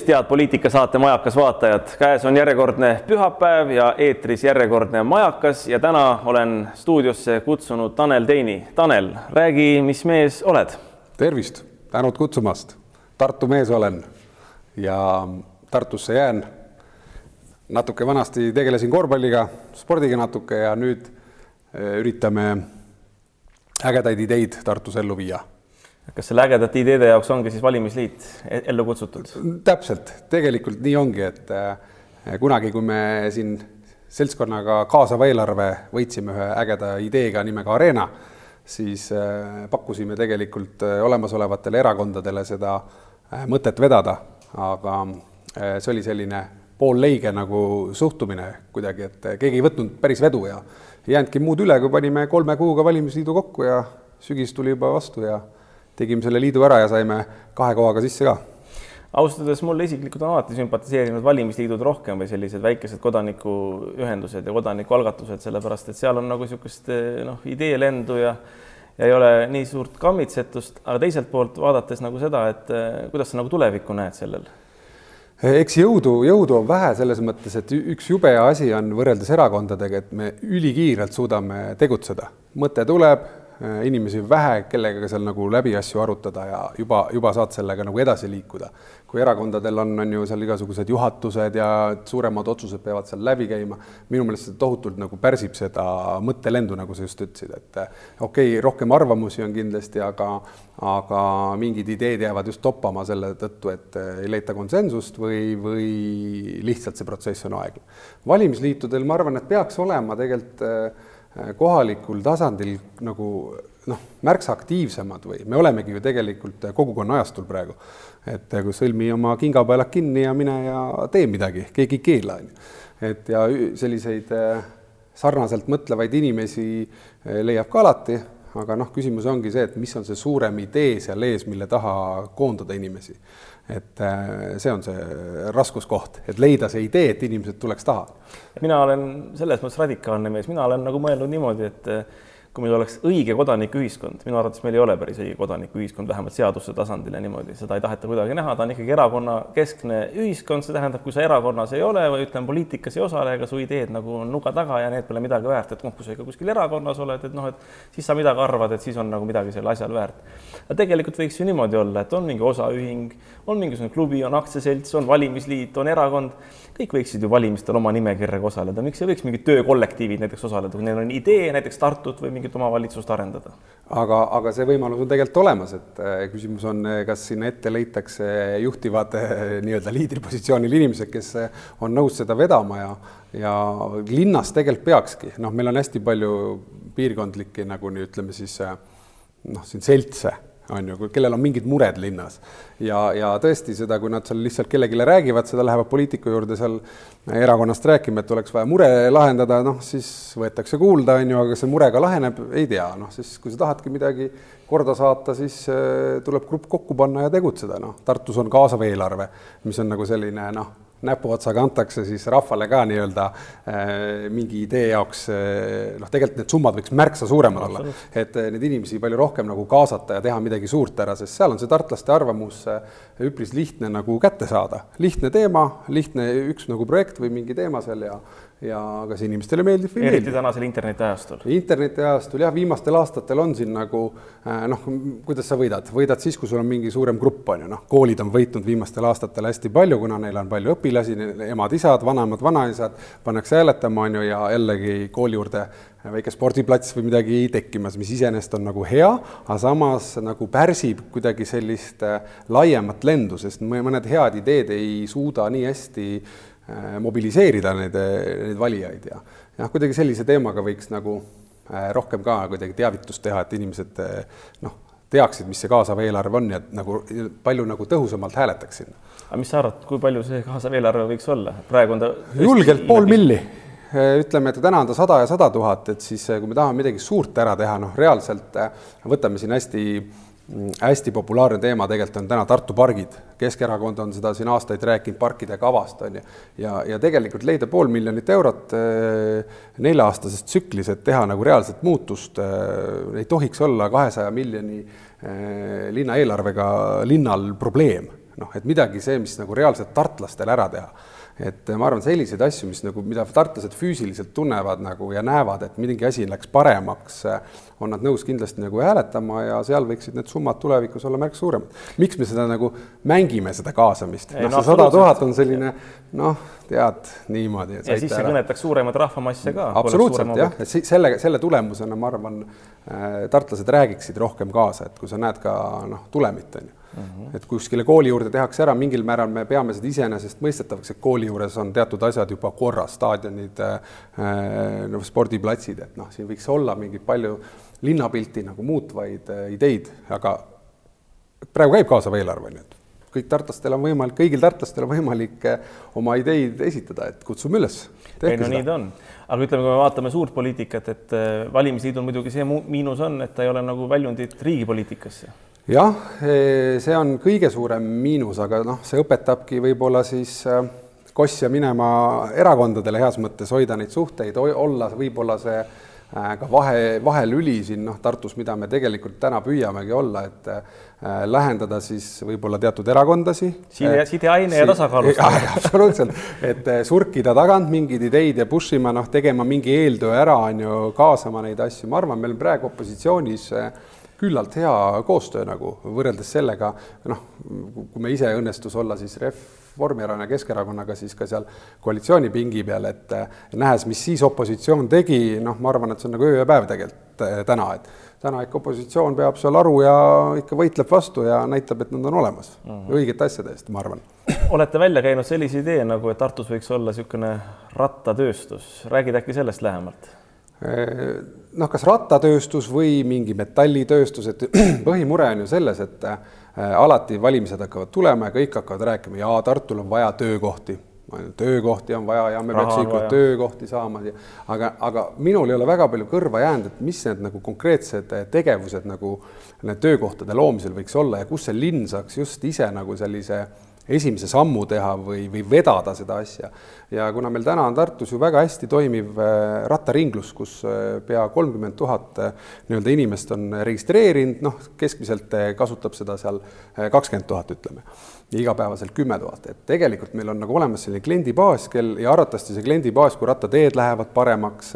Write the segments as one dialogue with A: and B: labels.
A: tervist, head poliitikasaate Majakas vaatajad, käes on järjekordne pühapäev ja eetris järjekordne Majakas ja täna olen stuudiosse kutsunud Tanel Teini. Tanel, räägi, mis mees oled?
B: tervist, tänud kutsumast. Tartu mees olen ja Tartusse jään. natuke vanasti tegelesin korvpalliga, spordiga natuke ja nüüd eh, üritame ägedaid ideid Tartus ellu viia
A: kas selle ägedate ideede jaoks ongi siis valimisliit ellu kutsutud?
B: täpselt, tegelikult nii ongi, et äh, kunagi, kui me siin seltskonnaga kaasava eelarve võitsime ühe ägeda ideega nimega Arena, siis äh, pakkusime tegelikult äh, olemasolevatele erakondadele seda mõtet vedada, aga see oli selline poolleige nagu suhtumine kuidagi, et keegi ei võtnud päris vedu ja ei jäänudki muud üle, kui panime kolme kuuga valimisliidu kokku ja sügis tuli juba vastu ja tegime selle liidu ära ja saime kahe kohaga sisse ka
A: ausalt öeldes mulle isiklikult on alati sümpatiseerinud valimisliidud rohkem või sellised väikesed kodanikuühendused ja kodanikualgatused, sellepärast et seal on nagu niisugust noh, ideelendu ja ja ei ole nii suurt kammitsetust, aga teiselt poolt vaadates nagu seda, et kuidas sa nagu tulevikku näed sellel?
B: eks jõudu, jõudu on vähe selles mõttes, et üks jube asi on võrreldes erakondadega, et me ülikiirelt suudame tegutseda. mõte tuleb, Äh, inimesi vähe, kellega seal nagu läbi asju arutada ja juba, juba saad sellega nagu edasi liikuda. kui erakondadel on, on ju seal igasugused juhatused ja suuremad otsused peavad seal läbi käima, minu meelest see tohutult nagu pärsib seda mõttelendu, nagu sa just ütlesid, et äh, okei okay,, rohkem arvamusi on kindlasti, aga aga mingid ideed jäävad just toppama selle tõttu, et äh, ei leita konsensust või, või lihtsalt see protsess on aeglane. valimisliitudel ma arvan, et peaks olema tegelikult kohalikul tasandil nagu noh, märksa aktiivsemad või me olemegi ju tegelikult kogukonna ajastul praegu. et kui sõlmi oma kingapaelad kinni ja mine ja tee midagi, keegi ei keela, on ju. et ja selliseid äh, sarnaselt mõtlevaid inimesi äh, leiab ka alati, aga noh, küsimus ongi see, et mis on see suurem idee seal ees, mille taha koondada inimesi et äh, see on see raskuskoht, et leida see idee, et inimesed tuleks taha.
A: mina olen selles mõttes radikaalne mees, mina olen nagu mõelnud niimoodi, et kui meil oleks õige kodanikuühiskond, minu arvates meil ei ole päris õige kodanikuühiskond, vähemalt seaduse tasandil ja niimoodi, seda ei taheta kuidagi näha, ta on ikkagi erakonnakeskne ühiskond, see tähendab, kui sa erakonnas ei ole või ütleme, poliitikas ei osale, ega su ideed nagu on nuga taga ja need pole midagi väärt, et noh, kui sa ikka kuskil erakonnas oled, et noh, et siis sa midagi arvad, et siis on nagu midagi sellel asjal väärt. aga tegelikult võiks ju niimoodi olla, et on mingi osaühing, on mingisugune klubi, on aktsiaselts, on valimisliit, on erakond kõik võiksid ju valimistel oma nimekirjaga osaleda, miks ei võiks mingid töökollektiivid näiteks osaleda, kui neil on idee näiteks Tartut või mingit omavalitsust arendada?
B: aga, aga see võimalus on tegelikult olemas, et äh, küsimus on, äh, kas sinna ette leitakse juhtivad äh, nii-öelda liidripositsioonil inimesed, kes on nõus seda vedama ja ja linnas tegelikult peakski, noh, meil on hästi palju piirkondlikke nagu nii ütleme siis noh, siin seltse on ju, kellel on mingid mured linnas. ja, ja tõesti seda, kui nad seal lihtsalt kellelegi räägivad, seda lähevad poliitiku juurde seal erakonnast rääkima, et oleks vaja mure lahendada, noh siis võetakse kuulda, on ju, aga see mure ka laheneb, ei tea, noh siis kui sa tahadki midagi korda saata, siis äh, tuleb grupp kokku panna ja tegutseda, noh, Tartus on kaasav eelarve, mis on nagu selline noh näpuotsaga antakse siis rahvale ka nii-öelda äh, mingi idee jaoks äh,, noh, tegelikult need summad võiks märksa suuremad olla, et äh, neid inimesi palju rohkem nagu kaasata ja teha midagi suurt ära, sest seal on see tartlaste arvamus äh, üpris lihtne nagu kätte saada. lihtne teema, lihtne üks nagu projekt või mingi teema seal ja ja kas inimestele meeldib või
A: ei meeldi. eriti tänasel internetiajastul.
B: internetiajastul jah, viimastel aastatel on siin nagu äh, noh, kuidas sa võidad, võidad siis, kui sul on mingi suurem grupp on ju noh, koolid on võitnud viimastel aastatel hästi palju, kuna neil on palju õpilasi, emad-isad, vanemad, vanaisad, pannakse hääletama on ju ja jällegi kooli juurde väike spordiplats või midagi tekkimas, mis iseenesest on nagu hea, aga samas nagu pärsib kuidagi sellist äh, laiemat lendu, sest mõned head ideed ei suuda nii hästi äh, mobiliseerida neid, neid valijaid ja jah, kuidagi sellise teemaga võiks nagu äh, rohkem ka kuidagi teavitust teha, et inimesed noh, teaksid, mis see kaasav eelarve on ja nagu palju nagu tõhusamalt hääletaks sinna.
A: Aga mis sa arvad, kui palju see kaasav eelarve võiks olla, praegu on ta
B: julgelt pool milli. Eh, ütleme, et täna on ta sada ja sada tuhat, et siis eh, kui me tahame midagi suurt ära teha, noh, reaalselt eh, võtame siin hästi mm, hästi populaarne teema tegelikult on täna Tartu pargid. Keskerakond on seda siin aastaid rääkinud parkide kavast, on ju, ja, ja tegelikult leida pool miljonit eurot nelja-aastases tsüklis, et teha nagu reaalset muutust, ei tohiks olla kahesaja miljoni linna eelarvega linnal probleem noh, et midagi see, mis nagu reaalselt tartlastele ära teha et ma arvan, selliseid asju, mis nagu, mida tartlased füüsiliselt tunnevad nagu ja näevad, et mingi asi läks paremaks, on nad nõus kindlasti nagu hääletama ja seal võiksid need summad tulevikus olla märksa suuremad. miks me seda nagu mängime, seda kaasamist? noh, see sada tuhat on selline noh, tead niimoodi.
A: ja siis see kõnetaks suuremat rahvamasse ka.
B: absoluutselt jah, et selle, selle tulemusena ma arvan äh,, tartlased räägiksid rohkem kaasa, et kui sa näed ka noh, tulemit on ju -hmm. et kuskile kooli juurde tehakse ära, mingil määral me peame seda iseenesestmõistetavaks, et kooli juures on teatud asjad juba korras, staadionid äh,, noh, spordiplatsid, et noh, siin võiks olla mingi palju linnapilti nagu muutvaid äh, ideid, aga praegu käib kaasav eelarve, nii et kõik tartlastel on võimalik, kõigil tartlastel on võimalik äh, oma ideid esitada, et kutsume üles.
A: ei no nii ta on, aga ütleme, kui me vaatame suurt poliitikat, et äh, valimisliidul muidugi see miinus on, et ta ei ole nagu väljundit riigipoliitikasse
B: jah, eh, see on kõige suurem miinus, aga noh, see õpetabki võib-olla siis eh, kosja minema erakondadele heas mõttes, hoida neid suhteid, olla võib-olla see eh, ka vahe, vahelüli siin noh, Tartus, mida me tegelikult täna püüamegi olla, et äh, lähendada siis võib-olla teatud erakondasi.
A: side, sideaine ja tasakaalustamine.
B: absoluutselt, et surkida tagant mingeid ideid ja push ima, noh, tegema mingi eeltöö ära, on ju, kaasama neid asju, ma arvan, meil praegu opositsioonis äh, küllalt hea koostöö nagu võrreldes sellega, noh, kui me ise õnnestus olla siis Reformierakonna ja Keskerakonnaga siis ka seal koalitsioonipingi peal, et nähes, mis siis opositsioon tegi, noh, ma arvan, et see on nagu öö ja päev tegelikult eh, täna, et täna ikka opositsioon peab seal aru ja ikka võitleb vastu ja näitab, et nad on olemas mm -hmm. õigete asjade eest, ma arvan.
A: olete välja käinud sellise idee nagu, et Tartus võiks olla niisugune rattatööstus, räägid äkki sellest lähemalt?
B: Noh, kas rattatööstus või mingi metallitööstus, et põhimure on ju selles, et äh, alati valimised hakkavad tulema ja kõik hakkavad rääkima, jaa, Tartul on vaja töökohti, töökohti on vaja ja me peaks ikka töökohti saama, aga, aga minul ei ole väga palju kõrva jäänud, et mis need nagu konkreetsed tegevused nagu need töökohtade loomisel võiks olla ja kus see linn saaks just ise nagu sellise esimese sammu teha või, või vedada seda asja. Ja kuna meil täna on Tartus ju väga hästi toimiv äh, rattaringlus, kus äh, pea kolmkümmend tuhat äh, nii-öelda inimest on registreerinud, noh, keskmiselt kasutab seda seal kakskümmend tuhat, ütleme, igapäevaselt kümme tuhat, et tegelikult meil on nagu olemas selline kliendibaas, kel ja arvatavasti see kliendibaas, kui rattateed lähevad paremaks,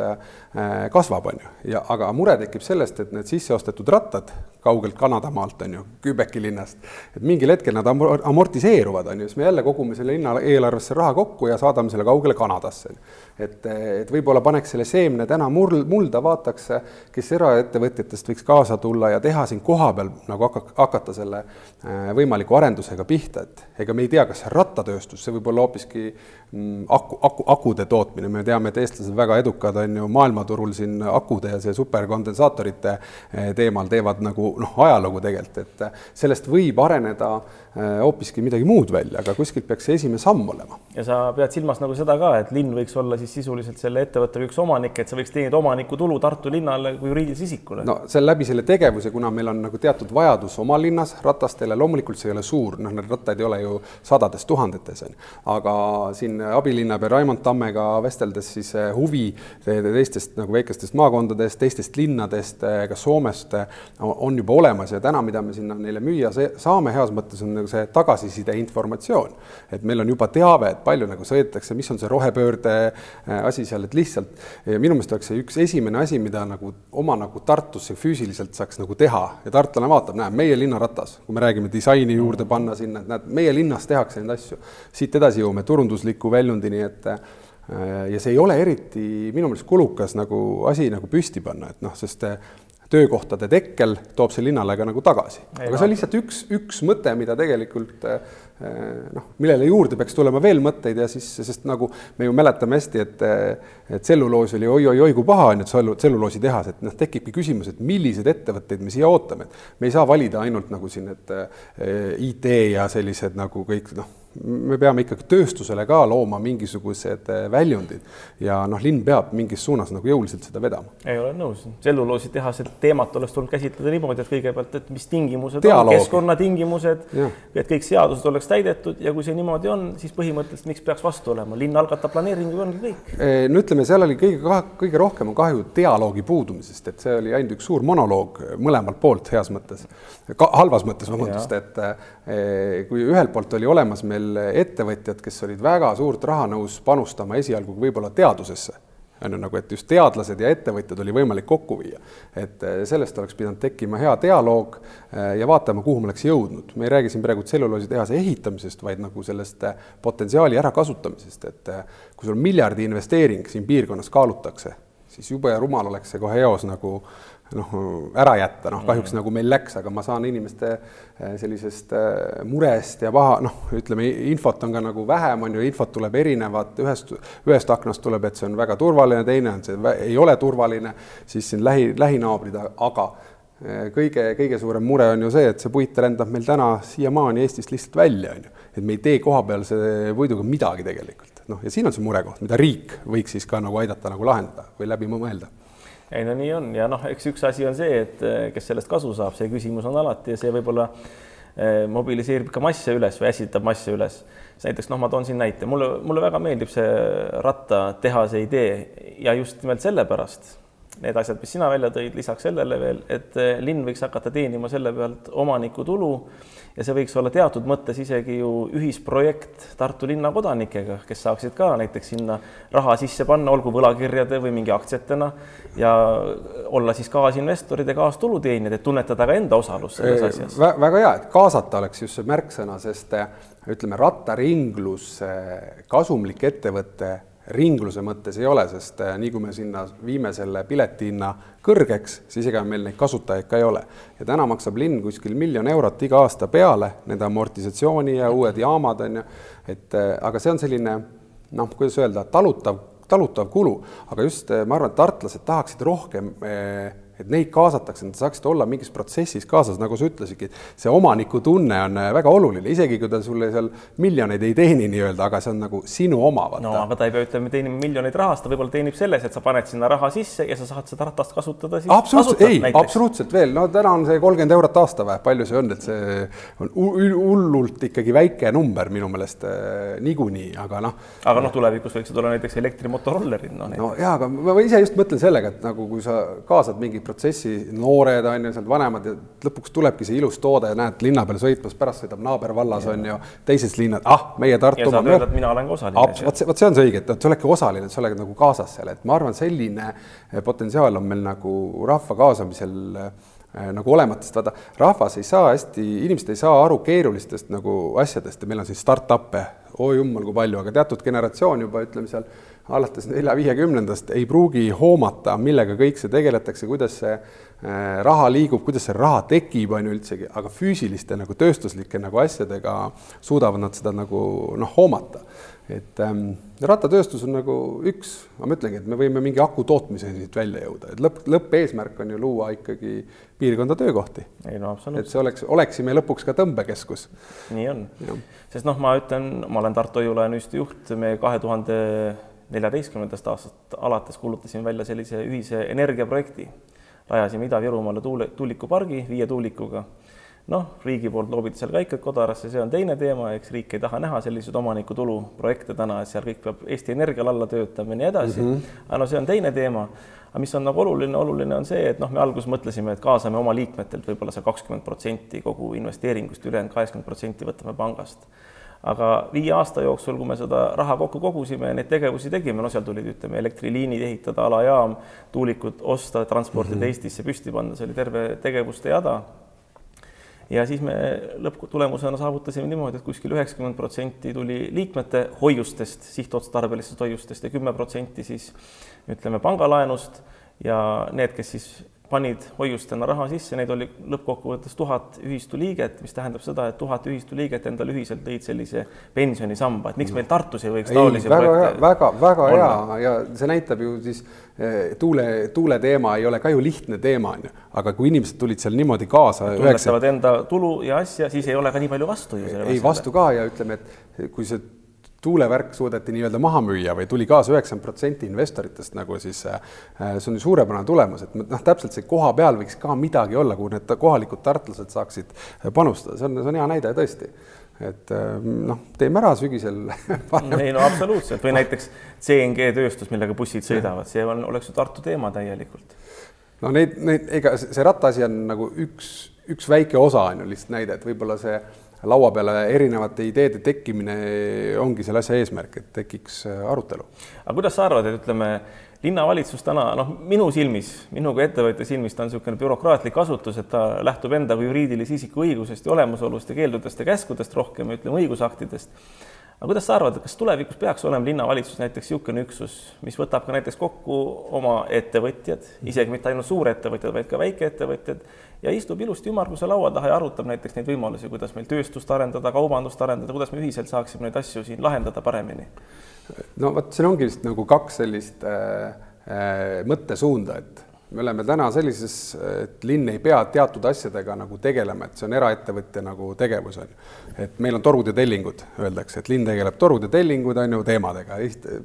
B: kasvab, on ju, ja aga mure tekib sellest, et need sisseostetud rattad kaugelt Kanadamaalt, on ju, Kübeki linnast, et mingil hetkel nad amortiseeruvad, on ju, siis me jälle kogume selle linna eelarvesse raha kokku ja saadame selle kaugele Kanadasse. et, et võib-olla paneks selle seemne täna murl, mulda, vaataks, kes eraettevõtjatest võiks kaasa tulla ja teha siin kohapeal nagu hakka, hakata selle äh, võimaliku arendusega pihta, et ega me ei tea, kas rattatööstus, see võib olla hoopiski mm, aku, aku, akude tootmine, me teame, et eestlased väga edukad on ju maailmaturul siin akude ja see superkondensaatorite äh, teemal teevad nagu noh, ajalugu tegelikult, et äh, sellest võib areneda hoopiski midagi muud välja, aga kuskilt peaks see esimene samm olema.
A: ja sa pead silmas nagu seda ka, et linn võiks olla siis sisuliselt selle ettevõtte üks omanik, et sa võiks teenida omanikutulu Tartu linnale kui juriidilisele isikule.
B: no see läbi selle tegevuse, kuna meil on nagu teatud vajadus oma linnas ratastele, loomulikult see ei ole suur, noh, need rattaid ei ole ju sadades tuhandetes, on ju. aga siin abilinnapea Raimond Tammega vesteldes siis eh, huvi teistest nagu väikestest maakondadest, teistest linnadest, eh, ka Soomest eh, on juba olemas ja täna, mida me sinna neile müüa saame heas mõttes, on nagu see tagasiside informatsioon. et meil on juba teave, et palju nagu sõidetakse, mis on see rohepöörde äh, asi seal, et lihtsalt minu meelest oleks see üks esimene asi, mida nagu oma nagu Tartusse füüsiliselt saaks nagu teha ja tartlane vaatab, näe, meie linnaratas, kui me räägime disaini juurde panna sinna, et näed, meie linnas tehakse neid asju. siit edasi jõuame turundusliku väljundini, et äh, ja see ei ole eriti minu meelest kulukas nagu asi nagu püsti panna, et noh, sest äh, töökohtade tekkel toob see linnale ka nagu tagasi. aga see on lihtsalt üks, üks mõte, mida tegelikult eh, noh, millele juurde peaks tulema veel mõtteid ja siis, sest nagu me ju mäletame hästi, et et tselluloos oli oi-oi-oi kui paha on ju, tselluloositehas, et noh, tekibki küsimus, et milliseid ettevõtteid me siia ootame, et me ei saa valida ainult nagu siin need eh, IT ja sellised nagu kõik noh me peame ikkagi tööstusele ka looma mingisugused äh, väljundid. Ja noh, linn peab mingis suunas nagu jõuliselt seda vedama.
A: ei ole nõus, tselluloositehase teemat oleks tulnud käsitleda niimoodi, et kõigepealt, et mis tingimused keskkonnatingimused, et kõik seadused oleks täidetud ja kui see niimoodi on, siis põhimõtteliselt miks peaks vastu olema, linn algatab planeeringu ja ongi kõik.
B: no ütleme, seal oli kõige, kõige rohkem on kahju dialoogi puudumisest, et see oli ainult üks suur monoloog mõlemalt poolt heas mõttes, halvas mõttes, vabandust, et eh, kui ühelt poolt oli olemas meil veel ettevõtjad, kes olid väga suurt raha nõus panustama esialgu võib-olla teadusesse, on ju nagu, et just teadlased ja ettevõtjad oli võimalik kokku viia. et eh, sellest oleks pidanud tekkima hea dialoog eh, ja vaatama, kuhu me oleks jõudnud. me ei räägi siin praegu tselluloositehase ehitamisest, vaid nagu sellest eh, potentsiaali ärakasutamisest, et kui sul miljardi investeering siin piirkonnas kaalutakse, siis jube rumal oleks see kohe eos nagu äh, noh, ära jätta, noh kahjuks mm. nagu meil läks, aga ma saan inimeste eh, sellisest eh, murest ja paha, noh, ütleme, infot on ka nagu vähem, on ju, infot tuleb erinevat, ühest, ühest aknast tuleb, et see on väga turvaline, teine on see ei ole turvaline, siis siin lähi, lähinaabrid, aga eh, kõige, kõige suurem mure on ju see, et see puit rändab meil täna siiamaani Eestist lihtsalt välja, on ju, et me ei tee kohapealse puiduga midagi tegelikult, noh, ja siin on see murekoht, mida riik võiks siis ka nagu aidata nagu lahendada või läbi mõelda
A: ei no nii on ja noh, eks üks asi on see, et eh, kes sellest kasu saab, see küsimus on alati ja see võib-olla eh, mobiliseerib ka masse üles või ässitab masse üles. näiteks noh, ma toon siin näite, mulle, mulle väga meeldib see rattatehase idee ja just nimelt sellepärast need asjad, mis sina välja tõid, lisaks sellele veel, et eh, linn võiks hakata teenima selle pealt omanikutulu ja see võiks olla teatud mõttes isegi ju ühisprojekt Tartu linna kodanikega, kes saaksid ka näiteks sinna raha sisse panna, olgu võlakirjade või mingi aktsiatena ja olla siis kaasinvestorid ja kaastulu teenijad, et tunnetada ka enda osalust selles asjas
B: Vä. väga hea, et kaasata oleks just see märksõna, sest ütleme, rattaringlus, kasumlik ettevõte ringluse mõttes ei ole, sest äh, nii kui me sinna viime selle piletihinna kõrgeks, siis ega meil neid kasutajaid ka ei ole. ja täna maksab linn kuskil miljon eurot iga aasta peale, nende amortisatsiooni ja uued jaamad on ju, et äh, aga see on selline noh, kuidas öelda, talutav, talutav kulu, aga just äh, ma arvan, et tartlased tahaksid rohkem eh, et neid kaasatakse, nad saaksid olla mingis protsessis kaasas, nagu sa ütlesidki, see omanikutunne on äh, väga oluline, isegi kui ta sulle seal miljoneid ei teeni nii-öelda, aga see on nagu sinu oma.
A: no aga ta ei pea ütlema, teenima miljoneid rahast, ta võib-olla teenib selles, et sa paned sinna raha sisse ja sa saad seda ratast kasutada
B: absoluutselt, ei, absoluutselt veel, no täna on see kolmkümmend eurot aasta või palju see on, et see on hullult ikkagi väike number minu meelest äh, niikuinii, aga noh.
A: aga noh, tulevikus võiksid olla näiteks elektrimotorolerid
B: no,. no jaa, aga ma ise just mõtlen sellega, et nagu kui sa kaasad mingi protsessi, noored on ju, sealt vanemad ja lõpuks tulebki see ilus toode, näed linna peal sõitmas, pärast sõidab naabervallas on ju, teises linnad, ah, meie Tartu.
A: ja saad öelda, et mina olen ka osaline.
B: vot see, vot see on see õige, et sa oledki osaline, sa oled nagu kaasas seal, et ma arvan, selline eh, potentsiaal on meil nagu rahva kaasamisel eh, nagu olemas, sest vaata, rahvas ei saa hästi, inimesed ei saa aru keerulistest nagu asjadest ja meil on siis startup'e, oi jumal kui palju, aga teatud generatsioon juba ütleme seal alates nelja-viiekümnendast ei pruugi hoomata, millega kõik see tegeletakse, kuidas see äh, raha liigub, kuidas see raha tekib, on ju üldsegi, aga füüsiliste nagu tööstuslike nagu asjadega suudavad nad seda nagu noh, hoomata. et ähm, rattatööstus on nagu üks, ma ütlengi, et me võime mingi aku tootmiseni siit välja jõuda, et lõpp, lõppeesmärk on ju luua ikkagi piirkonda töökohti.
A: ei no absoluutselt.
B: et see oleks, oleksime lõpuks ka tõmbekeskus.
A: nii on, sest noh, ma ütlen, ma olen Tartu Hoiu-lae ühistu juht, me kahe tuhande neljateistkümnendast aastast alates kuulutasime välja sellise ühise energiaprojekti. rajasime Ida-Virumaale tuule, tuulikupargi viie tuulikuga. noh, riigi poolt loobiti seal kaikad kodarasse, see on teine teema, eks riik ei taha näha selliseid omanikutulu projekte täna, et seal kõik peab Eesti Energial alla töötama ja nii edasi mm. -hmm. aga no see on teine teema. aga mis on nagu oluline, oluline on see, et noh, me alguses mõtlesime, et kaasame oma liikmetelt võib-olla see kakskümmend protsenti kogu investeeringust, ülejäänud kaheksakümmend protsenti võtame pangast aga viie aasta jooksul, kui me seda raha kokku kogusime ja neid tegevusi tegime, no seal tulid, ütleme, elektriliinid ehitada, alajaam, tuulikud osta, transportida mm -hmm. Eestisse püsti panna, see oli terve tegevuste jada. ja siis me lõpptulemusena saavutasime niimoodi, et kuskil üheksakümmend protsenti tuli liikmete hoiustest, sihtotstarbelistest hoiustest ja kümme protsenti siis ütleme pangalaenust ja need, kes siis panid hoiustena raha sisse, neid oli lõppkokkuvõttes tuhat ühistu liiget, mis tähendab seda, et tuhat ühistu liiget endale ühiselt lõid sellise pensionisamba, et miks meil Tartus ei võiks taolisi
B: väga,
A: projekte
B: väga, väga hea ja see näitab ju siis eh, tuule, tuule teema ei ole ka ju lihtne teema, on ju, aga kui inimesed tulid seal niimoodi kaasa.
A: tunnetavad enda tulu ja asja, siis ei ole ka nii palju vastu ju.
B: ei, vastu ka ja ütleme, et kui see tuulevärk suudeti nii-öelda maha müüa või tuli kaasa üheksakümmend protsenti investoritest nagu siis äh, see on ju suurepärane tulemus, et noh, täpselt see koha peal võiks ka midagi olla, kuhu need kohalikud tartlased saaksid panustada, see on, see on hea näide tõesti. Et äh, noh, teeme ära sügisel
A: ei no absoluutselt. Või näiteks CNG tööstus, millega bussid sõidavad, see on, oleks ju Tartu teema täielikult.
B: no neid, neid, ega see rattaasi on nagu üks, üks väike osa on ju lihtsalt näide, et võib-olla see laua peale erinevate ideede tekkimine ongi selle asja eesmärk, et tekiks äh, arutelu.
A: aga kuidas sa arvad, et ütleme, linnavalitsus täna noh, minu silmis, minu kui ettevõtja silmis ta on niisugune bürokraatlik asutus, et ta lähtub enda kui juriidilise isiku õigusest ja olemasolust ja keeldudest ja käskudest rohkem, ütleme õigusaktidest aga kuidas sa arvad, kas tulevikus peaks olema linnavalitsus näiteks niisugune üksus, mis võtab ka näiteks kokku oma ettevõtjad, isegi mitte ainult suurettevõtjad, vaid ka väikeettevõtjad ja istub ilusti ümmarguse laua taha ja arutab näiteks neid võimalusi, kuidas meil tööstust arendada, kaubandust arendada, kuidas me ühiselt saaksime neid asju siin lahendada paremini?
B: no vot, siin ongi vist nagu kaks sellist äh, äh, mõttesuunda, et me oleme täna sellises, et linn ei pea teatud asjadega nagu tegelema, et see on eraettevõtja nagu tegevus on ju. et meil on torud ja tellingud, öeldakse, et linn tegeleb torud ja tellingud on ju teemadega,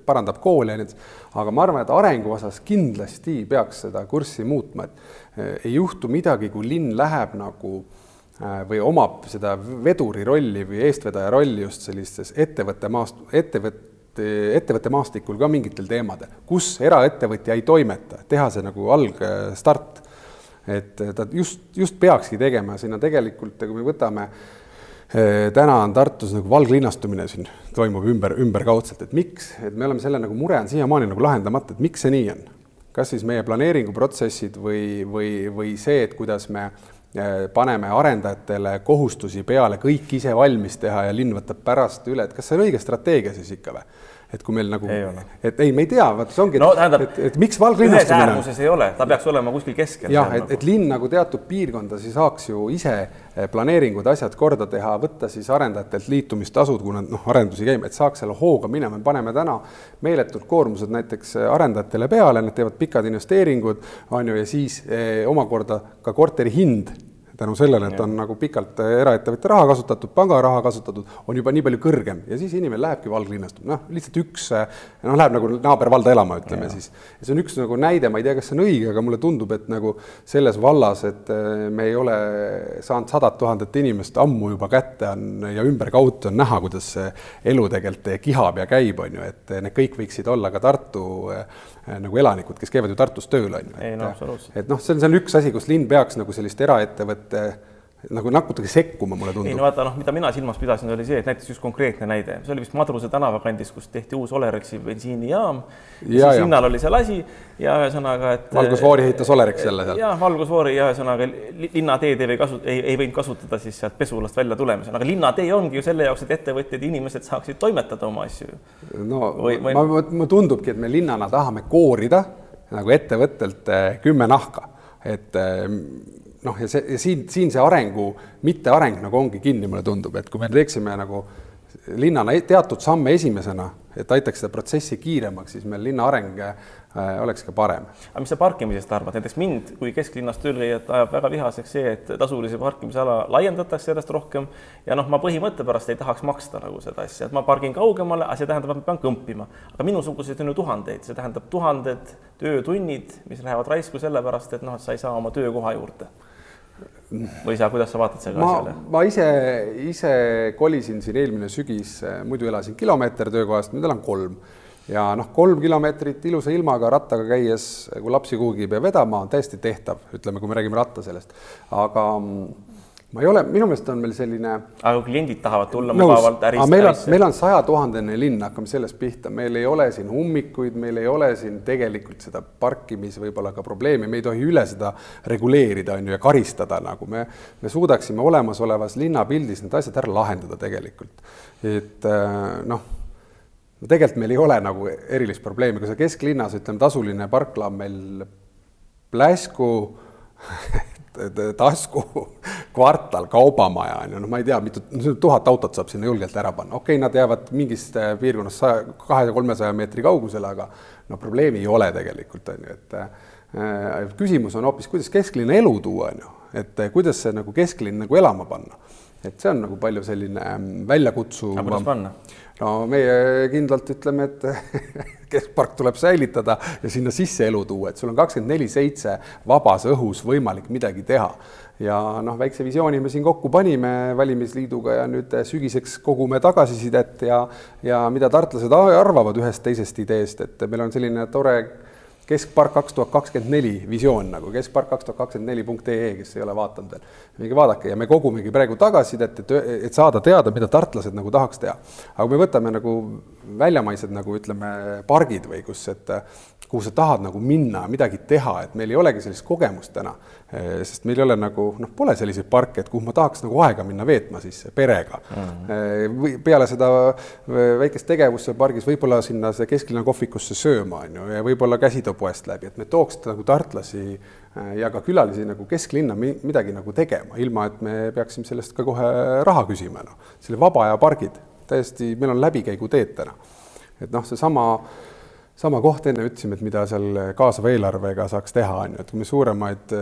B: parandab koole ja nii edasi. aga ma arvan, et arengu osas kindlasti peaks seda kurssi muutma, et eh, ei juhtu midagi, kui linn läheb nagu eh, või omab seda veduri rolli või eestvedaja rolli just sellistes ettevõtte maast-, ettevõtte ettevõtte maastikul ka mingitel teemadel, kus eraettevõtja ei toimeta, teha see nagu algstart. et ta just, just peakski tegema, siin on tegelikult, kui me võtame eh, täna on Tartus nagu valglinnastumine siin toimub ümber, ümberkaudselt, et miks, et me oleme selle nagu mure on siiamaani nagu lahendamata, et miks see nii on. kas siis meie planeeringuprotsessid või, või, või see, et kuidas me eh, paneme arendajatele kohustusi peale kõik ise valmis teha ja linn võtab pärast üle, et kas see on õige strateegia siis ikka või? Et kui meil nagu, et ei, me ei tea, vaata see ongi,
A: no, tähendab,
B: et, et miks valglinnastumine.
A: ühes äärmuses ei ole, ta peaks olema kuskil keskel.
B: jah, et, et linn nagu teatud piirkondasi saaks ju ise eh, planeeringud, asjad korda teha, võtta siis arendajatelt liitumistasud, kui nad noh, arendusi käima, et saaks selle hooga minema, me paneme täna meeletud koormused näiteks eh, arendajatele peale, nad teevad pikad investeeringud, on ju, ja siis eh, omakorda ka korteri hind tänu sellele, et on nagu pikalt eraettevõtja raha kasutatud, panga raha kasutatud, on juba nii palju kõrgem ja siis inimene lähebki valglinnastuma, noh, lihtsalt üks noh, läheb nagu naabervalda elama, ütleme ja. siis. see on üks nagu näide, ma ei tea, kas see on õige, aga mulle tundub, et nagu selles vallas, et eh, me ei ole saanud sadat tuhandet inimest ammu juba kätte on ja ümberkaudu on näha, kuidas see elu tegelikult kihab ja käib, on ju, et need kõik võiksid olla ka Tartu nagu elanikud, kes käivad ju Tartus tööl, on ju. Et noh, see on, see on üks asi, kus linn peaks nagu sellist eraettevõtte nagu natuke sekkuma, mulle tundub.
A: ei no vaata, noh, mida mina silmas pidasin, oli see, et näiteks just konkreetne näide, see oli vist Madruse tänava kandis, kus tehti uus Olerexi bensiinijaam. ja siis hinnal oli seal asi ja ühesõnaga, et.
B: valgusfoori ehitas Olerex jälle seal.
A: jah, valgusfoori ja ühesõnaga linnateed ei või kasu-, ei, ei võinud kasutada siis sealt pesulast välja tulemisel, aga linnatee ongi ju selle jaoks, et ettevõtjad ja inimesed saaksid toimetada oma asju.
B: no või, või... ma, ma, ma tundubki, et me linnana tahame koorida nagu ettevõttelt eh, kümme nahka, et eh, noh, ja see, ja siin, siin see arengu mitteareng nagu ongi kinni, mulle tundub, et kui me teeksime nagu linnana teatud samme esimesena, et aitaks seda protsessi kiiremaks, siis meil linna areng Äh, oleks ka parem.
A: aga mis sa parkimisest arvad, näiteks mind kui kesklinnas tööl käijat ajab väga vihaseks see, et tasulise parkimisala laiendatakse järjest rohkem ja noh, ma põhimõtte pärast ei tahaks maksta nagu seda asja, et ma pargin kaugemale, aga see tähendab, et ma pean kõmpima. aga minusuguseid on ju tuhandeid, see tähendab tuhanded töötunnid, mis lähevad raisku sellepärast, et noh, et sa ei saa oma töökoha juurde või sa, kuidas sa vaatad selle asjale?
B: ma ise, ise kolisin siin eelmine sügis, muidu elasin kilomeeter töökohast, nüüd elan kolm ja noh, kolm kilomeetrit ilusa ilmaga rattaga käies, kui lapsi kuhugi ei pea vedama, on täiesti tehtav, ütleme, kui me räägime ratta sellest, aga mm, ma ei ole, minu meelest on meil selline.
A: aga kliendid tahavad tulla mugavalt ärist.
B: meil on, meil on sajatuhandene linn, hakkame sellest pihta, meil ei ole siin ummikuid, meil ei ole siin tegelikult seda parkimis võib-olla ka probleemi, me ei tohi üle seda reguleerida, on ju, ja karistada nagu me, me suudaksime olemasolevas linnapildis need asjad ära lahendada tegelikult. et äh, noh no tegelikult meil ei ole nagu erilist probleemi, kui sa kesklinnas, ütleme, tasuline parkla on meil Pläsku, tasku kvartal kaubamaja on ju, noh, ma ei tea, mitu, tuhat autot saab sinna julgelt ära panna, okei okay,, nad jäävad mingist äh, piirkonnast saja, kahe, kolmesaja meetri kaugusele, aga no probleemi ei ole tegelikult on ju, et äh, küsimus on hoopis, kuidas kesklinna elu tuua, on ju, et äh, kuidas see nagu kesklinn nagu elama panna. et see on nagu palju selline ähm, väljakutsuv.
A: aga kuidas panna?
B: no meie kindlalt ütleme, et keskpark tuleb säilitada ja sinna sisse elu tuua, et sul on kakskümmend neli seitse vabas õhus võimalik midagi teha. Ja noh, väikse visiooni me siin kokku panime valimisliiduga ja nüüd sügiseks kogume tagasisidet ja ja mida tartlased arvavad ühest teisest ideest, et meil on selline tore keskpark kaks tuhat kakskümmend neli visioon nagu keskpark kaks tuhat kakskümmend neli punkt ee, kes ei ole vaadanud veel. minge vaadake ja me kogumegi praegu tagasisidet, et, et saada teada, mida tartlased nagu tahaks teha. aga kui me võtame nagu väljamaised nagu ütleme, pargid või kus, et kuhu sa tahad nagu minna, midagi teha, et meil ei olegi sellist kogemust täna. sest meil ei ole nagu noh, pole selliseid parke, et kuhu ma tahaks nagu aega minna veetma siis perega mm. -hmm. või peale seda väikest tegevust seal pargis, võib-olla sinna see kesklinna kohvikusse sööma on ju, ja võib-olla käsitopoest läbi, et me tooks nagu tartlasi ja ka külalisi nagu kesklinna midagi nagu tegema, ilma et me peaksime sellest ka kohe raha küsima, noh. selle vaba aja pargid, täiesti, meil on läbikäiguteed täna. et noh, seesama äh, sama koht enne ütlesime, et mida seal kaasava eelarvega saaks teha, on ju, et kui me suuremaid,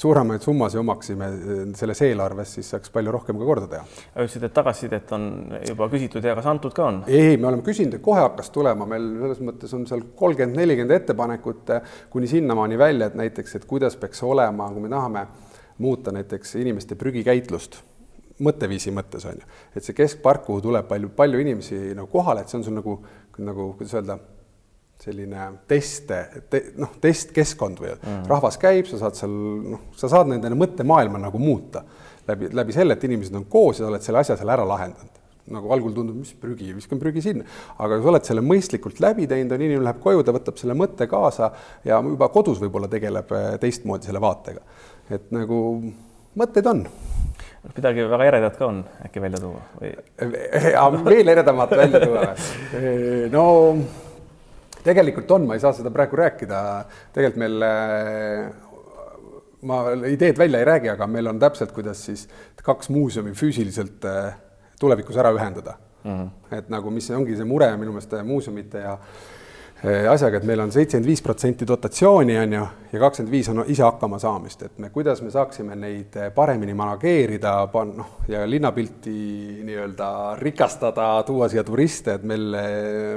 B: suuremaid summasid omaksime selles eelarves, siis saaks palju rohkem ka korda teha.
A: ütlesid, et tagasisidet on juba küsitud ja kas antud ka on?
B: ei, me oleme küsinud ja kohe hakkas tulema, meil selles mõttes on seal kolmkümmend, nelikümmend ettepanekut kuni sinnamaani välja, et näiteks, et kuidas peaks olema, kui me tahame muuta näiteks inimeste prügikäitlust mõtteviisi mõttes on ju, et see keskpark, kuhu tuleb palju, palju inimesi nagu kohale, et see on sul nagu, nagu kuidas öelda selline teste te,, noh, testkeskkond või mm. rahvas käib, sa saad seal, noh, sa saad nende mõttemaailma nagu muuta läbi, läbi selle, et inimesed on koos ja sa oled selle asja seal ära lahendanud. nagu algul tundub, mis prügi, viskan prügi sinna, aga kui sa oled selle mõistlikult läbi teinud, on inimene läheb koju, ta võtab selle mõtte kaasa ja juba kodus võib-olla tegeleb äh, teistmoodi selle vaatega. et nagu mõtteid on
A: midagi väga eredat ka on äkki välja tuua või?
B: veel eredamat välja tuua või? no tegelikult on, ma ei saa seda praegu rääkida, tegelikult meil ma ideed välja ei räägi, aga meil on täpselt, kuidas siis kaks muuseumi füüsiliselt äh, tulevikus ära ühendada mm. -hmm. et nagu, mis ongi see mure minu meelest muuseumite ja Äh, asjaga, et meil on seitsekümmend viis protsenti dotatsiooni, on ju, ja kakskümmend viis on ise hakkama saamist, et me, kuidas me saaksime neid äh, paremini manageerida, noh, ja linnapilti nii-öelda rikastada, tuua siia turiste, et meil äh,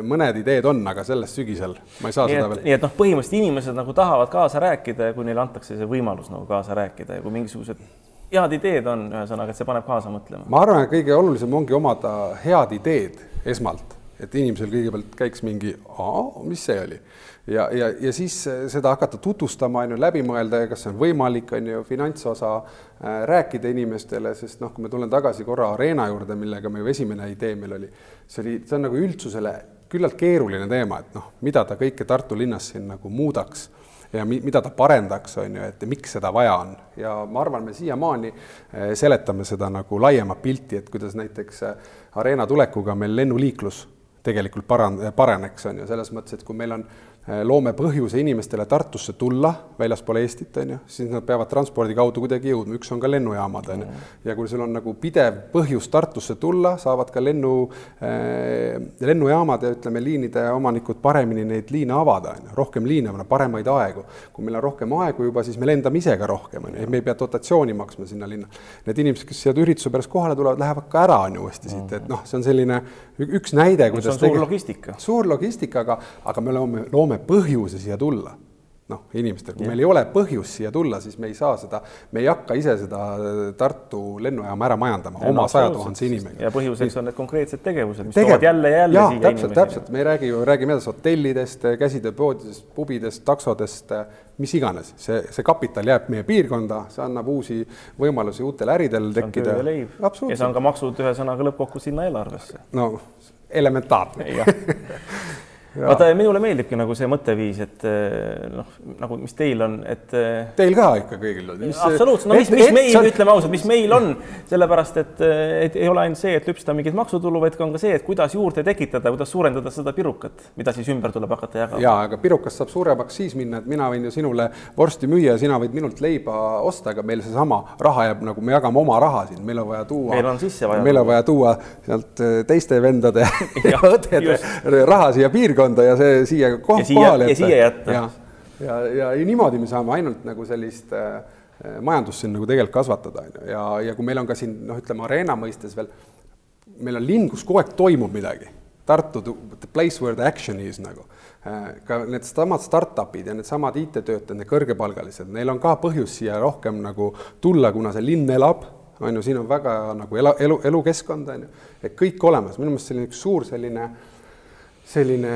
B: mõned ideed on, aga sellest sügisel ma ei saa
A: nii
B: seda
A: et,
B: veel.
A: nii et noh, põhimõtteliselt inimesed nagu tahavad kaasa rääkida ja kui neile antakse see võimalus nagu kaasa rääkida ja kui mingisugused head ideed on, ühesõnaga, et see paneb kaasa mõtlema.
B: ma arvan, et kõige olulisem ongi omada head ideed esmalt et inimesel kõigepealt käiks mingi, mis see oli ja, ja, ja siis seda hakata tutvustama, on ju, läbi mõelda ja kas see on võimalik, on ju, finantsosa äh, rääkida inimestele, sest noh, kui ma tulen tagasi korra Arena juurde, millega meie esimene idee meil oli, see oli, see on nagu üldsusele küllalt keeruline teema, et noh, mida ta kõike Tartu linnas siin nagu muudaks ja mi-, mida ta parendaks, on ju, et miks seda vaja on. ja ma arvan, me siiamaani äh, seletame seda nagu laiemat pilti, et kuidas näiteks äh, Arena tulekuga meil lennuliiklus tegelikult paran-, paraneks, on ju, selles mõttes, et kui meil on loome põhjuse inimestele Tartusse tulla väljaspool Eestit, on ju, siis nad peavad transpordi kaudu kuidagi jõudma, üks on ka lennujaamad, on ju. ja kui sul on nagu pidev põhjus Tartusse tulla, saavad ka lennu äh,, lennujaamad ja ütleme, liinide omanikud paremini neid liine avada, on ju, rohkem liine, paremaid aegu. kui meil on rohkem aegu juba, siis me lendame ise ka rohkem, on ju, me ei pea dotatsiooni maksma sinna linna. Need inimesed, kes siia ürituse pärast kohale tulevad, lähevad ka ära, on ju, uuesti siit, et noh, see on selline üks näide,
A: kuidas see on suur logistika.
B: suur logistika, aga, aga me loome, loome loome põhjuse siia tulla. noh, inimestel, kui ja. meil ei ole põhjust siia tulla, siis me ei saa seda, me ei hakka ise seda Tartu lennujaama ära majandama ja oma saja tuhandese inimesega.
A: ja põhjuseks on need konkreetsed tegevused, mis Tegev... toovad jälle ja jälle ja, siia
B: täpselt, täpselt, me ei räägi ju, räägime edasi hotellidest, käsitööpoodidest, pubidest, taksodest, mis iganes, see, see kapital jääb meie piirkonda, see annab uusi võimalusi uutel äridel tekkida.
A: ja see on ka maksud ühesõnaga lõppkokkuvõttes sinna eelarvesse.
B: no elementaarne
A: vaata, minule meeldibki nagu see mõtteviis, et eh, noh, nagu mis teil on, et. Eh,
B: Teil ka ikka kõigil on.
A: absoluutselt, no mis, mis et, meil, ütleme ausalt, mis meil on, sellepärast et, et ei ole ainult see, et lüpsta mingit maksutulu, vaid ka on ka see, et kuidas juurde tekitada, kuidas suurendada seda pirukat, mida siis ümber tuleb hakata jagama.
B: ja, aga pirukast saab suuremaks siis minna, et mina võin ju sinule vorsti müüa ja sina võid minult leiba osta, aga meil seesama raha jääb nagu me jagame oma raha siin, meil on vaja tuua.
A: meil on sisse vaja.
B: meil on vaja tuua sealt teiste vendade ja õdede raha siia piirkonda piirkonda ja see siia koh ja siia, kohale
A: ja siia jätta.
B: ja, ja, ja, ja niimoodi me saame ainult nagu sellist äh, majandust siin nagu tegelikult kasvatada, on ju, ja, ja kui meil on ka siin noh, ütleme Arena mõistes veel, meil on linn, kus kogu aeg toimub midagi. Tartu, the place where the action is nagu äh,. ka needsamad startup'id ja needsamad IT-töötajad, need kõrgepalgalised, neil on ka põhjus siia rohkem nagu tulla, kuna see linn elab, on ju, siin on väga nagu elu, elu, elukeskkond, on ju, et kõik olemas, minu meelest selline üks suur selline äh, selline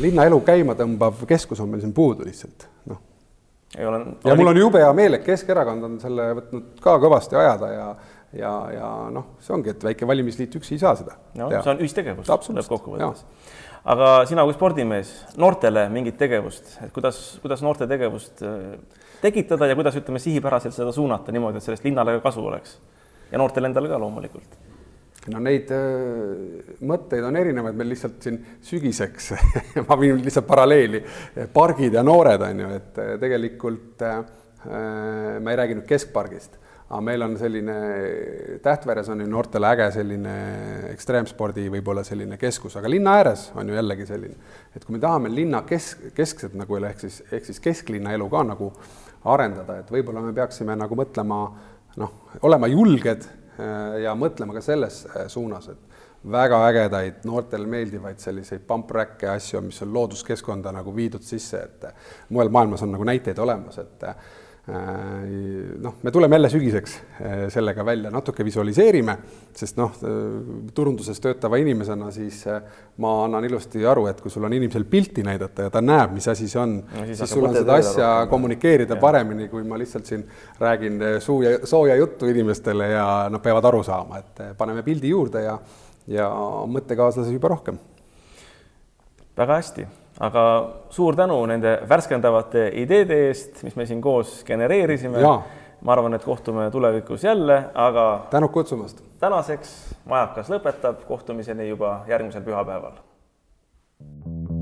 B: linnaelu käima tõmbav keskus on meil siin puudu lihtsalt, noh.
A: Ole...
B: ja mul on jube hea meel, et Keskerakond on selle võtnud ka kõvasti ajada ja ja, ja noh, see ongi, et väike valimisliit üksi ei saa seda.
A: no ja. see on ühistegevus lõppkokkuvõttes. aga sina kui spordimees, noortele mingit tegevust, et kuidas, kuidas noorte tegevust äh, tekitada ja kuidas, ütleme, sihipäraselt seda suunata niimoodi, et sellest linnale ka kasu oleks ja noortele endale ka loomulikult
B: no neid äh, mõtteid on erinevaid, meil lihtsalt siin sügiseks ma viin lihtsalt paralleeli, pargid ja noored on ju, et äh, tegelikult äh, ma ei räägi nüüd keskpargist, aga meil on selline, Tähtveres on ju noortele äge selline ekstreemspordi võib-olla selline keskus, aga linna ääres on ju jällegi selline, et kui me tahame linna kesk, keskset nagu ehk siis, ehk siis kesklinna elu ka nagu arendada, et võib-olla me peaksime nagu mõtlema noh, olema julged Äh, ja mõtlema ka selles äh, suunas, et väga ägedaid, noortele meeldivaid selliseid pump-track'e asju, mis on looduskeskkonda nagu viidud sisse, et äh, mujal maailmas on nagu näiteid olemas, et Äh, noh, me tuleme jälle sügiseks äh, sellega välja, natuke visualiseerime, sest noh, turunduses töötava inimesena siis äh, ma annan ilusti aru, et kui sul on inimesel pilti näidata ja ta näeb, mis asi see on no,, siis, siis sul on seda asja rohkem. kommunikeerida ja. paremini, kui ma lihtsalt siin räägin suu ja sooja juttu inimestele ja nad peavad aru saama, et paneme pildi juurde ja, ja mõttekaaslasi juba rohkem.
A: väga hästi aga suur tänu nende värskendavate ideede eest, mis me siin koos genereerisime ma arvan, et kohtume tulevikus jälle, aga.
B: tänud kutsumast.
A: tänaseks Majakas lõpetab, kohtumiseni juba järgmisel pühapäeval. thank you